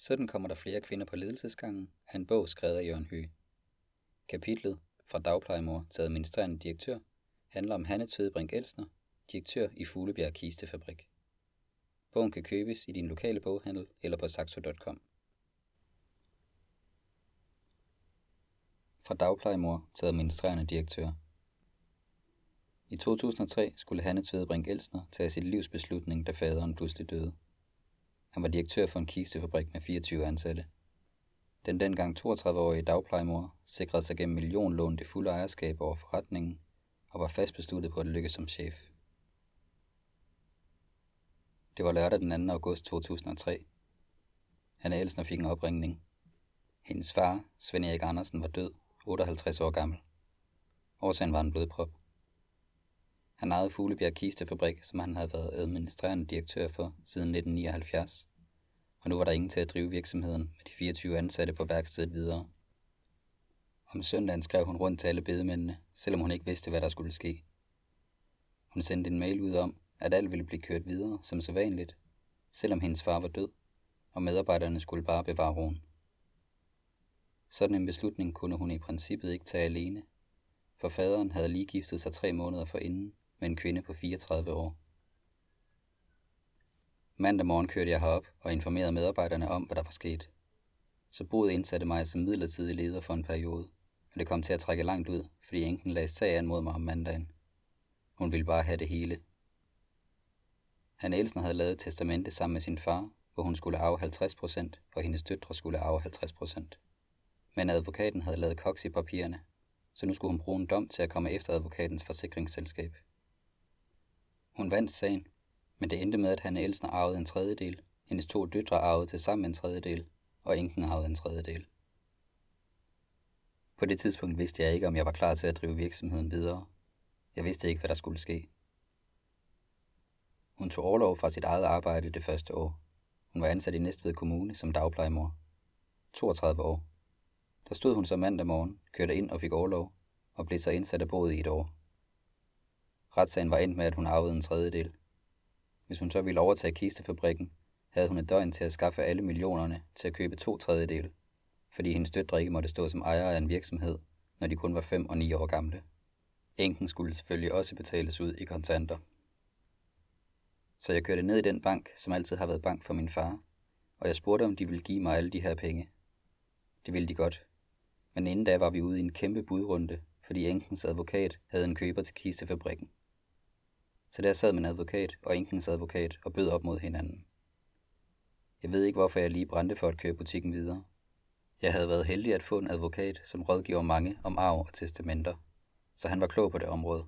Sådan kommer der flere kvinder på ledelsesgangen af en bog skrevet af Jørgen Høgh. Kapitlet fra dagplejemor til administrerende direktør handler om Hanne Tødebrink Elsner, direktør i Fuglebjerg Kistefabrik. Bogen kan købes i din lokale boghandel eller på saxo.com. Fra dagplejemor til administrerende direktør. I 2003 skulle Hanne Tvedebrink Elsner tage sit livs beslutning, da faderen pludselig døde. Han var direktør for en kistefabrik med 24 ansatte. Den dengang 32-årige dagplejemor sikrede sig gennem millionlån det fulde ejerskab over forretningen og var fast besluttet på at lykkes som chef. Det var lørdag den 2. august 2003. Hanna Elsner fik en opringning. Hendes far, Svend Erik Andersen, var død, 58 år gammel. Årsagen var en blodprop. Han ejede Fuglebjerg Kistefabrik, som han havde været administrerende direktør for siden 1979. Og nu var der ingen til at drive virksomheden med de 24 ansatte på værkstedet videre. Om søndagen skrev hun rundt til alle bedemændene, selvom hun ikke vidste, hvad der skulle ske. Hun sendte en mail ud om, at alt ville blive kørt videre som så vanligt, selvom hendes far var død, og medarbejderne skulle bare bevare roen. Sådan en beslutning kunne hun i princippet ikke tage alene, for faderen havde lige giftet sig tre måneder forinden med en kvinde på 34 år. Mandag morgen kørte jeg herop og informerede medarbejderne om, hvad der var sket. Så boet indsatte mig som midlertidig leder for en periode, og det kom til at trække langt ud, fordi enken lagde sag an mod mig om mandagen. Hun ville bare have det hele. Han Elsen havde lavet et testamente sammen med sin far, hvor hun skulle arve 50%, og hendes døtre skulle arve 50%. Men advokaten havde lavet koks i papirerne, så nu skulle hun bruge en dom til at komme efter advokatens forsikringsselskab. Hun vandt sagen, men det endte med, at Hanne Elsner arvede en tredjedel, hendes to døtre arvede til sammen en tredjedel, og enken arvede en tredjedel. På det tidspunkt vidste jeg ikke, om jeg var klar til at drive virksomheden videre. Jeg vidste ikke, hvad der skulle ske. Hun tog overlov fra sit eget arbejde det første år. Hun var ansat i Næstved Kommune som dagplejemor. 32 år. Der stod hun så mandag morgen, kørte ind og fik overlov, og blev så indsat af boet i et år. Retssagen var endt med, at hun arvede en tredjedel. Hvis hun så ville overtage kistefabrikken, havde hun et døgn til at skaffe alle millionerne til at købe to tredjedele, fordi hendes døtre ikke måtte stå som ejer af en virksomhed, når de kun var 5 og 9 år gamle. Enken skulle selvfølgelig også betales ud i kontanter. Så jeg kørte ned i den bank, som altid har været bank for min far, og jeg spurgte, om de ville give mig alle de her penge. Det ville de godt. Men inden da var vi ude i en kæmpe budrunde, fordi enkens advokat havde en køber til kistefabrikken. Så der sad min advokat og enkens advokat og bød op mod hinanden. Jeg ved ikke, hvorfor jeg lige brændte for at køre butikken videre. Jeg havde været heldig at få en advokat, som rådgiver mange om arv og testamenter, så han var klog på det område.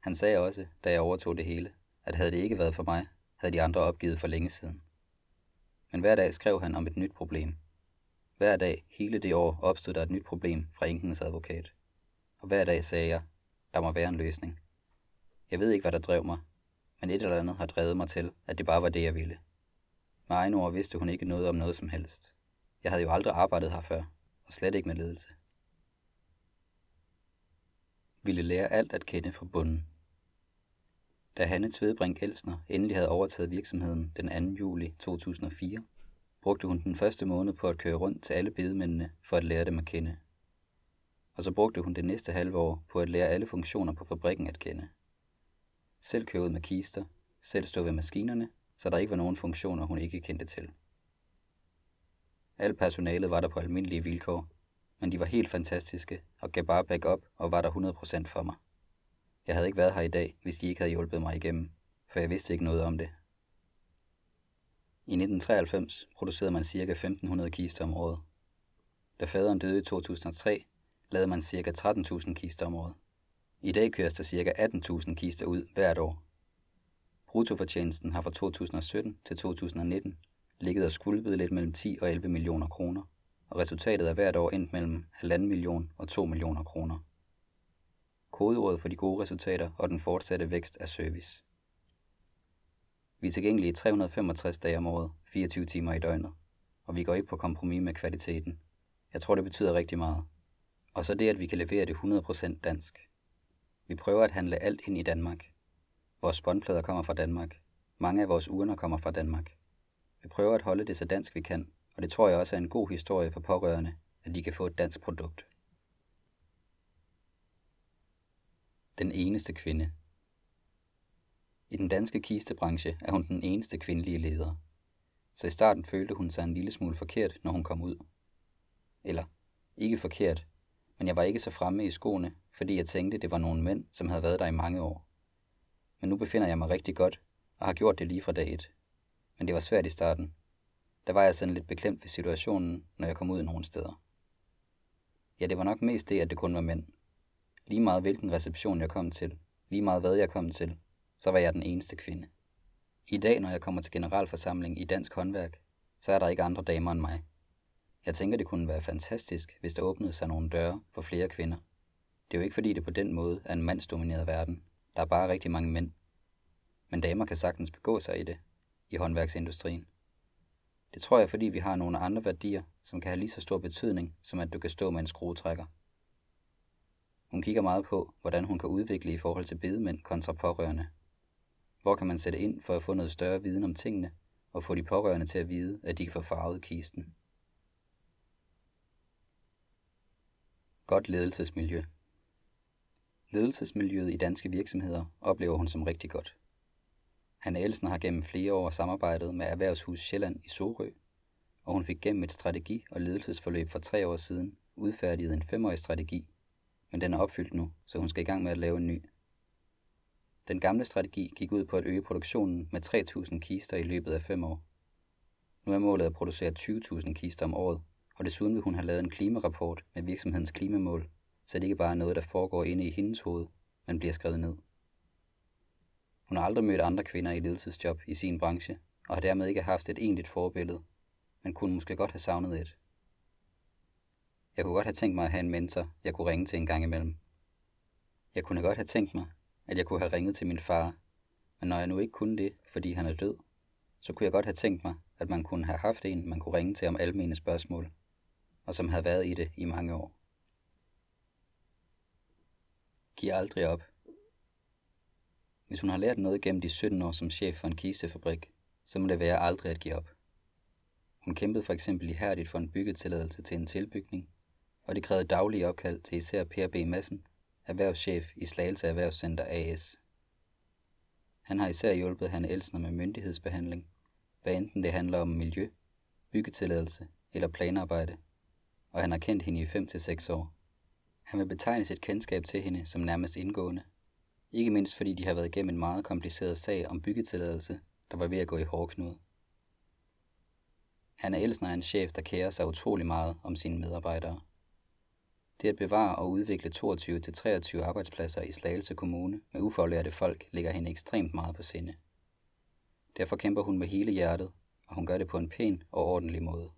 Han sagde også, da jeg overtog det hele, at havde det ikke været for mig, havde de andre opgivet for længe siden. Men hver dag skrev han om et nyt problem. Hver dag, hele det år, opstod der et nyt problem fra enkens advokat. Og hver dag sagde jeg, der må være en løsning. Jeg ved ikke, hvad der drev mig, men et eller andet har drevet mig til, at det bare var det, jeg ville. Med egne ord vidste hun ikke noget om noget som helst. Jeg havde jo aldrig arbejdet her før, og slet ikke med ledelse. Ville lære alt at kende fra bunden. Da Hanne Tvedbrink Elsner endelig havde overtaget virksomheden den 2. juli 2004, brugte hun den første måned på at køre rundt til alle bedemændene for at lære dem at kende. Og så brugte hun det næste halve år på at lære alle funktioner på fabrikken at kende. Selv køre ud med kister, selv stå ved maskinerne, så der ikke var nogen funktioner, hun ikke kendte til. Alt personalet var der på almindelige vilkår, men de var helt fantastiske og gav bare back op og var der 100% for mig. Jeg havde ikke været her i dag, hvis de ikke havde hjulpet mig igennem, for jeg vidste ikke noget om det. I 1993 producerede man ca. 1500 kister om året. Da faderen døde i 2003, lavede man ca. 13.000 kister om året. I dag køres der ca. 18.000 kister ud hvert år. Bruttofortjenesten har fra 2017 til 2019 ligget og skulpet lidt mellem 10 og 11 millioner kroner, og resultatet er hvert år endt mellem 1,5 million og 2 millioner kroner. Kodeordet for de gode resultater og den fortsatte vækst er service. Vi er tilgængelige 365 dage om året, 24 timer i døgnet, og vi går ikke på kompromis med kvaliteten. Jeg tror, det betyder rigtig meget. Og så det, at vi kan levere det 100% dansk. Vi prøver at handle alt ind i Danmark. Vores spåndplader kommer fra Danmark. Mange af vores urner kommer fra Danmark. Vi prøver at holde det så dansk vi kan, og det tror jeg også er en god historie for pårørende, at de kan få et dansk produkt. Den eneste kvinde. I den danske kistebranche er hun den eneste kvindelige leder. Så i starten følte hun sig en lille smule forkert, når hun kom ud. Eller, ikke forkert, men jeg var ikke så fremme i skoene, fordi jeg tænkte, det var nogle mænd, som havde været der i mange år. Men nu befinder jeg mig rigtig godt, og har gjort det lige fra dag et. Men det var svært i starten. Der var jeg sådan lidt beklemt ved situationen, når jeg kom ud nogle steder. Ja, det var nok mest det, at det kun var mænd. Lige meget hvilken reception jeg kom til, lige meget hvad jeg kom til, så var jeg den eneste kvinde. I dag, når jeg kommer til generalforsamling i Dansk Håndværk, så er der ikke andre damer end mig. Jeg tænker, det kunne være fantastisk, hvis der åbnede sig nogle døre for flere kvinder. Det er jo ikke fordi, det på den måde er en mandsdomineret verden. Der er bare rigtig mange mænd. Men damer kan sagtens begå sig i det, i håndværksindustrien. Det tror jeg, fordi vi har nogle andre værdier, som kan have lige så stor betydning, som at du kan stå med en skruetrækker. Hun kigger meget på, hvordan hun kan udvikle i forhold til bedemænd kontra pårørende. Hvor kan man sætte ind for at få noget større viden om tingene, og få de pårørende til at vide, at de kan få farvet kisten. Godt ledelsesmiljø. Ledelsesmiljøet i danske virksomheder oplever hun som rigtig godt. Hanne Elsen har gennem flere år samarbejdet med Erhvervshus Sjælland i Sorø, og hun fik gennem et strategi- og ledelsesforløb for tre år siden udfærdiget en femårig strategi, men den er opfyldt nu, så hun skal i gang med at lave en ny. Den gamle strategi gik ud på at øge produktionen med 3.000 kister i løbet af fem år. Nu er målet at producere 20.000 kister om året, og desuden vil hun have lavet en klimarapport med virksomhedens klimamål, så det ikke bare er noget, der foregår inde i hendes hoved, men bliver skrevet ned. Hun har aldrig mødt andre kvinder i ledelsesjob i sin branche, og har dermed ikke haft et egentligt forbillede, men kunne måske godt have savnet et. Jeg kunne godt have tænkt mig at have en mentor, jeg kunne ringe til en gang imellem. Jeg kunne godt have tænkt mig, at jeg kunne have ringet til min far, men når jeg nu ikke kunne det, fordi han er død, så kunne jeg godt have tænkt mig, at man kunne have haft en, man kunne ringe til om alle mine spørgsmål, og som havde været i det i mange år. Giv aldrig op. Hvis hun har lært noget gennem de 17 år som chef for en kisefabrik, så må det være aldrig at give op. Hun kæmpede for eksempel ihærdigt for en byggetilladelse til en tilbygning, og det krævede daglige opkald til især Per B. Madsen, erhvervschef i Slagelse Erhvervscenter AS. Han har især hjulpet Hanne Elsner med myndighedsbehandling, hvad enten det handler om miljø, byggetilladelse eller planarbejde, og han har kendt hende i 5-6 år. Han vil betegne sit kendskab til hende som nærmest indgående, ikke mindst fordi de har været igennem en meget kompliceret sag om byggetilladelse, der var ved at gå i hårdknud. Han er Elsner en chef, der kærer sig utrolig meget om sine medarbejdere. Det at bevare og udvikle 22-23 arbejdspladser i Slagelse Kommune med ufaglærte folk ligger hende ekstremt meget på sinde. Derfor kæmper hun med hele hjertet, og hun gør det på en pæn og ordentlig måde.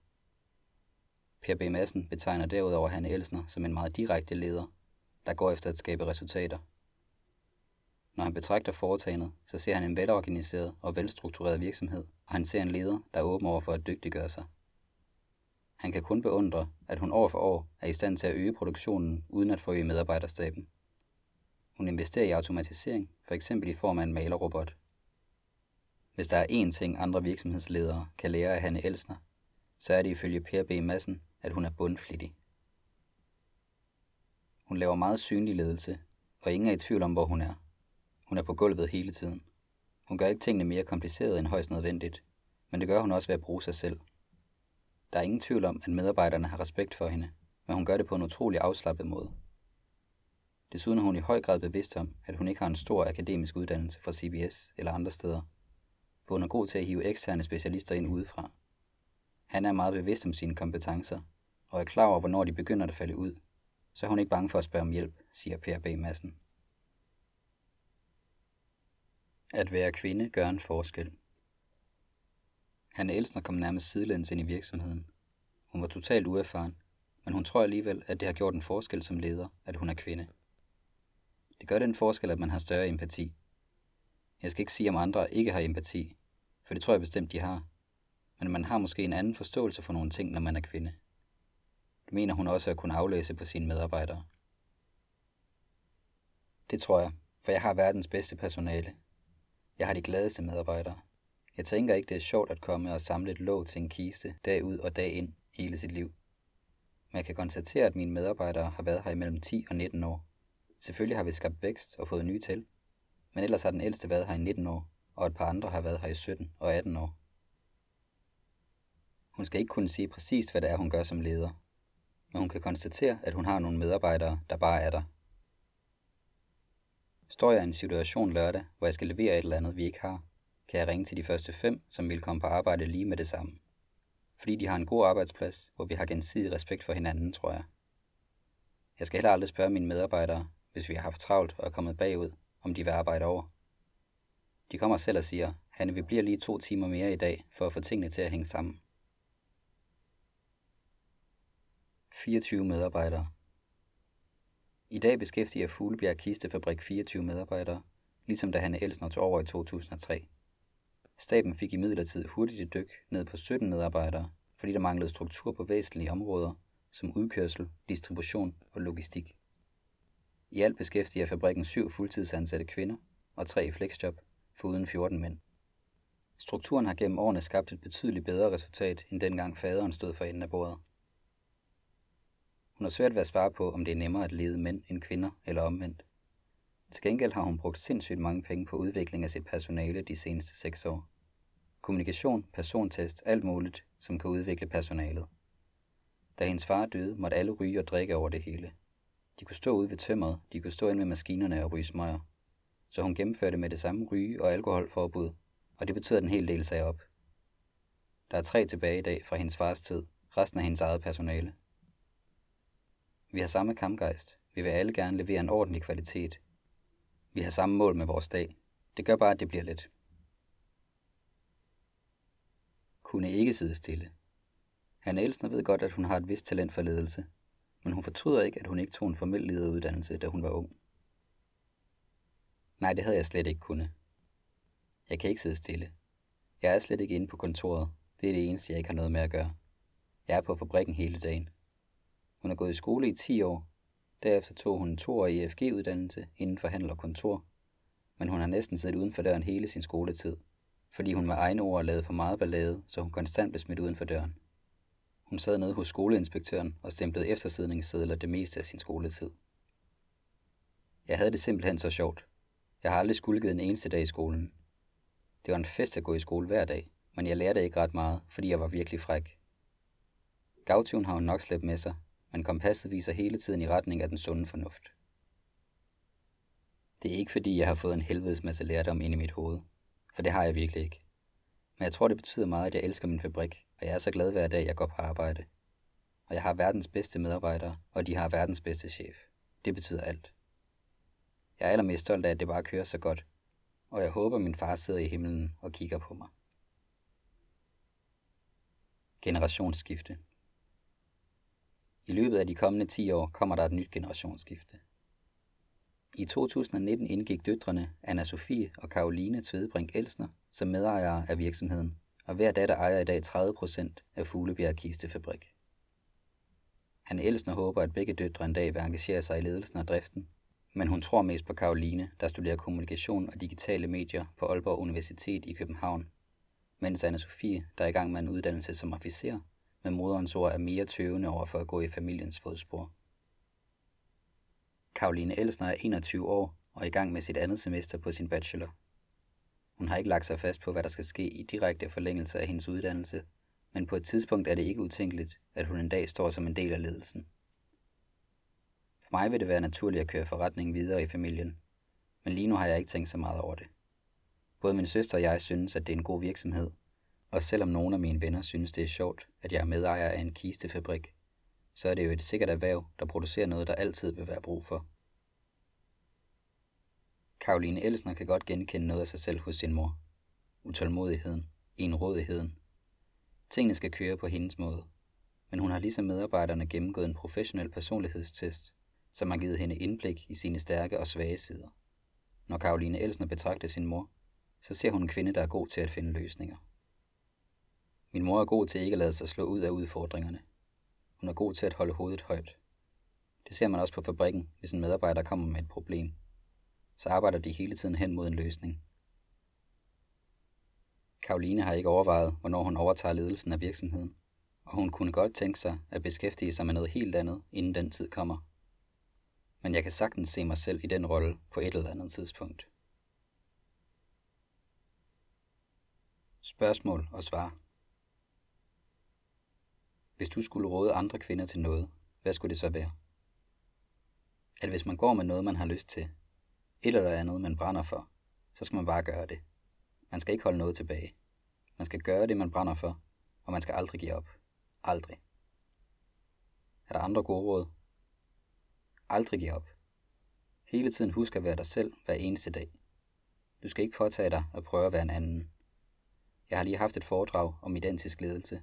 Per B. Madsen betegner derudover Hanne Elsner som en meget direkte leder, der går efter at skabe resultater. Når han betragter foretagendet, så ser han en velorganiseret og velstruktureret virksomhed, og han ser en leder, der er åben over for at dygtiggøre sig. Han kan kun beundre, at hun år for år er i stand til at øge produktionen uden at forøge medarbejderstaben. Hun investerer i automatisering, for eksempel i form af en malerrobot. Hvis der er én ting, andre virksomhedsledere kan lære af Hanne Elsner, så er det ifølge Per B. Madsen, at hun er bundflittig. Hun laver meget synlig ledelse, og ingen er i tvivl om, hvor hun er. Hun er på gulvet hele tiden. Hun gør ikke tingene mere komplicerede end højst nødvendigt, men det gør hun også ved at bruge sig selv. Der er ingen tvivl om, at medarbejderne har respekt for hende, men hun gør det på en utrolig afslappet måde. Desuden er hun i høj grad bevidst om, at hun ikke har en stor akademisk uddannelse fra CBS eller andre steder, for hun er god til at hive eksterne specialister ind udefra. Han er meget bevidst om sine kompetencer, og er klar over, hvornår de begynder at falde ud, så er hun ikke bange for at spørge om hjælp, siger Per B. Madsen. At være kvinde gør en forskel. Han Elsner kom nærmest sidelæns ind i virksomheden. Hun var totalt uerfaren, men hun tror alligevel, at det har gjort en forskel som leder, at hun er kvinde. Det gør den forskel, at man har større empati. Jeg skal ikke sige, om andre ikke har empati, for det tror jeg bestemt, de har. Men man har måske en anden forståelse for nogle ting, når man er kvinde. Det mener hun også at kunne aflæse på sine medarbejdere. Det tror jeg, for jeg har verdens bedste personale. Jeg har de gladeste medarbejdere. Jeg tænker ikke, det er sjovt at komme og samle et låg til en kiste dag ud og dag ind hele sit liv. Men jeg kan konstatere, at mine medarbejdere har været her imellem 10 og 19 år. Selvfølgelig har vi skabt vækst og fået nye til, men ellers har den ældste været her i 19 år, og et par andre har været her i 17 og 18 år. Hun skal ikke kunne sige præcist, hvad det er, hun gør som leder, men hun kan konstatere, at hun har nogle medarbejdere, der bare er der. Står jeg i en situation lørdag, hvor jeg skal levere et eller andet, vi ikke har, kan jeg ringe til de første fem, som vil komme på arbejde lige med det samme. Fordi de har en god arbejdsplads, hvor vi har gensidig respekt for hinanden, tror jeg. Jeg skal heller aldrig spørge mine medarbejdere, hvis vi har haft travlt og er kommet bagud, om de vil arbejde over. De kommer selv og siger, Hanne, vi bliver lige to timer mere i dag, for at få tingene til at hænge sammen. 24 medarbejdere. I dag beskæftiger Fuglebjerg Kistefabrik 24 medarbejdere, ligesom da Hanne Elsner tog over i 2003. Staben fik i midlertid hurtigt et dyk ned på 17 medarbejdere, fordi der manglede struktur på væsentlige områder, som udkørsel, distribution og logistik. I alt beskæftiger fabrikken syv fuldtidsansatte kvinder og tre i flexjob, foruden 14 mænd. Strukturen har gennem årene skabt et betydeligt bedre resultat, end dengang faderen stod for enden af bordet. Hun har svært ved at svare på, om det er nemmere at lede mænd end kvinder eller omvendt. Til gengæld har hun brugt sindssygt mange penge på udvikling af sit personale de seneste seks år. Kommunikation, persontest, alt muligt, som kan udvikle personalet. Da hendes far døde, måtte alle ryge og drikke over det hele. De kunne stå ude ved tømmeret, de kunne stå ind ved maskinerne og ryge smøger. Så hun gennemførte med det samme ryge- og alkoholforbud, og det betød, at en hel del sagde op. Der er tre tilbage i dag fra hendes fars tid, resten af hendes eget personale. Vi har samme kampgejst. Vi vil alle gerne levere en ordentlig kvalitet. Vi har samme mål med vores dag. Det gør bare, at det bliver lidt. Kunne ikke sidde stille. Han Elsner ved godt, at hun har et vist talent for ledelse, men hun fortryder ikke, at hun ikke tog en formel lederuddannelse, da hun var ung. Nej, det havde jeg slet ikke kunne. Jeg kan ikke sidde stille. Jeg er slet ikke inde på kontoret. Det er det eneste, jeg ikke har noget med at gøre. Jeg er på fabrikken hele dagen. Hun har gået i skole i 10 år. Derefter tog hun en toårig EFG-uddannelse inden for handel og kontor. Men hun har næsten siddet uden for døren hele sin skoletid, fordi hun med egne ord lavede for meget ballade, så hun konstant blev smidt uden for døren. Hun sad nede hos skoleinspektøren og stemplede eftersidningssedler det meste af sin skoletid. Jeg havde det simpelthen så sjovt. Jeg har aldrig skulket en eneste dag i skolen. Det var en fest at gå i skole hver dag, men jeg lærte ikke ret meget, fordi jeg var virkelig fræk. Gavtyven har hun nok slæbt med sig, men kompasset viser hele tiden i retning af den sunde fornuft. Det er ikke fordi, jeg har fået en helvedes masse lærdom ind i mit hoved, for det har jeg virkelig ikke. Men jeg tror, det betyder meget, at jeg elsker min fabrik, og jeg er så glad hver dag, jeg går på arbejde. Og jeg har verdens bedste medarbejdere, og de har verdens bedste chef. Det betyder alt. Jeg er allermest stolt af, at det bare kører så godt, og jeg håber, min far sidder i himlen og kigger på mig. Generationsskifte i løbet af de kommende 10 år kommer der et nyt generationsskifte. I 2019 indgik døtrene Anna Sofie og Karoline Tvedebrink Elsner som medejere af virksomheden, og hver datter ejer i dag 30% af Fuglebjerg Kistefabrik. Han Elsner håber, at begge døtre en dag vil engagere sig i ledelsen af driften, men hun tror mest på Karoline, der studerer kommunikation og digitale medier på Aalborg Universitet i København, mens Anna Sofie, der er i gang med en uddannelse som officer, men moderens ord er mere tøvende over for at gå i familiens fodspor. Karoline Elsner er 21 år og er i gang med sit andet semester på sin bachelor. Hun har ikke lagt sig fast på, hvad der skal ske i direkte forlængelse af hendes uddannelse, men på et tidspunkt er det ikke utænkeligt, at hun en dag står som en del af ledelsen. For mig vil det være naturligt at køre forretningen videre i familien, men lige nu har jeg ikke tænkt så meget over det. Både min søster og jeg synes, at det er en god virksomhed, og selvom nogle af mine venner synes, det er sjovt, at jeg er medejer af en kistefabrik, så er det jo et sikkert erhverv, der producerer noget, der altid vil være brug for. Karoline Elsner kan godt genkende noget af sig selv hos sin mor. Utålmodigheden, enrådigheden. Tingene skal køre på hendes måde, men hun har ligesom medarbejderne gennemgået en professionel personlighedstest, som har givet hende indblik i sine stærke og svage sider. Når Karoline Elsner betragter sin mor, så ser hun en kvinde, der er god til at finde løsninger. Min mor er god til ikke at lade sig slå ud af udfordringerne. Hun er god til at holde hovedet højt. Det ser man også på fabrikken, hvis en medarbejder kommer med et problem. Så arbejder de hele tiden hen mod en løsning. Karoline har ikke overvejet, hvornår hun overtager ledelsen af virksomheden, og hun kunne godt tænke sig at beskæftige sig med noget helt andet, inden den tid kommer. Men jeg kan sagtens se mig selv i den rolle på et eller andet tidspunkt. Spørgsmål og svar. Hvis du skulle råde andre kvinder til noget, hvad skulle det så være? At hvis man går med noget, man har lyst til, et eller andet, man brænder for, så skal man bare gøre det. Man skal ikke holde noget tilbage. Man skal gøre det, man brænder for, og man skal aldrig give op. Aldrig. Er der andre gode råd? Aldrig give op. Hele tiden husk at være dig selv hver eneste dag. Du skal ikke påtage dig at prøve at være en anden. Jeg har lige haft et foredrag om identisk ledelse.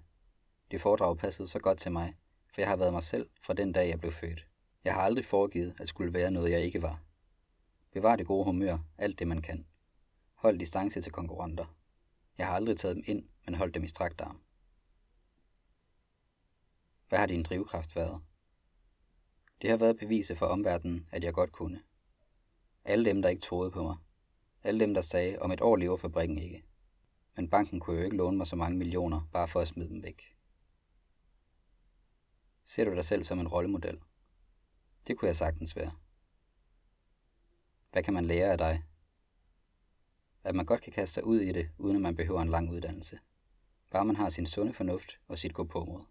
Det foredrag passede så godt til mig, for jeg har været mig selv fra den dag, jeg blev født. Jeg har aldrig foregivet at skulle være noget, jeg ikke var. Bevar det gode humør, alt det man kan. Hold distance til konkurrenter. Jeg har aldrig taget dem ind, men holdt dem i strakt arm. Hvad har din drivkraft været? Det har været beviset for omverdenen, at jeg godt kunne. Alle dem, der ikke troede på mig. Alle dem, der sagde, om et år lever fabrikken ikke. Men banken kunne jo ikke låne mig så mange millioner, bare for at smide dem væk. Ser du dig selv som en rollemodel? Det kunne jeg sagtens være. Hvad kan man lære af dig? At man godt kan kaste sig ud i det, uden at man behøver en lang uddannelse. Bare man har sin sunde fornuft og sit gå på mod.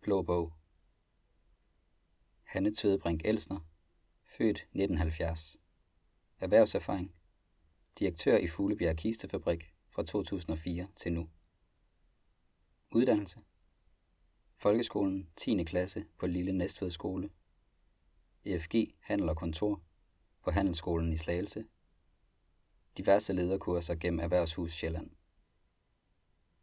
Blå bog Hanne Tvedebrink Elsner, født 1970. Erhvervserfaring. Direktør i Fuglebjerg Kistefabrik fra 2004 til nu. Uddannelse. Folkeskolen 10. klasse på Lille Næstved Skole. EFG Handel og Kontor på Handelsskolen i Slagelse. Diverse lederkurser gennem Erhvervshus Sjælland.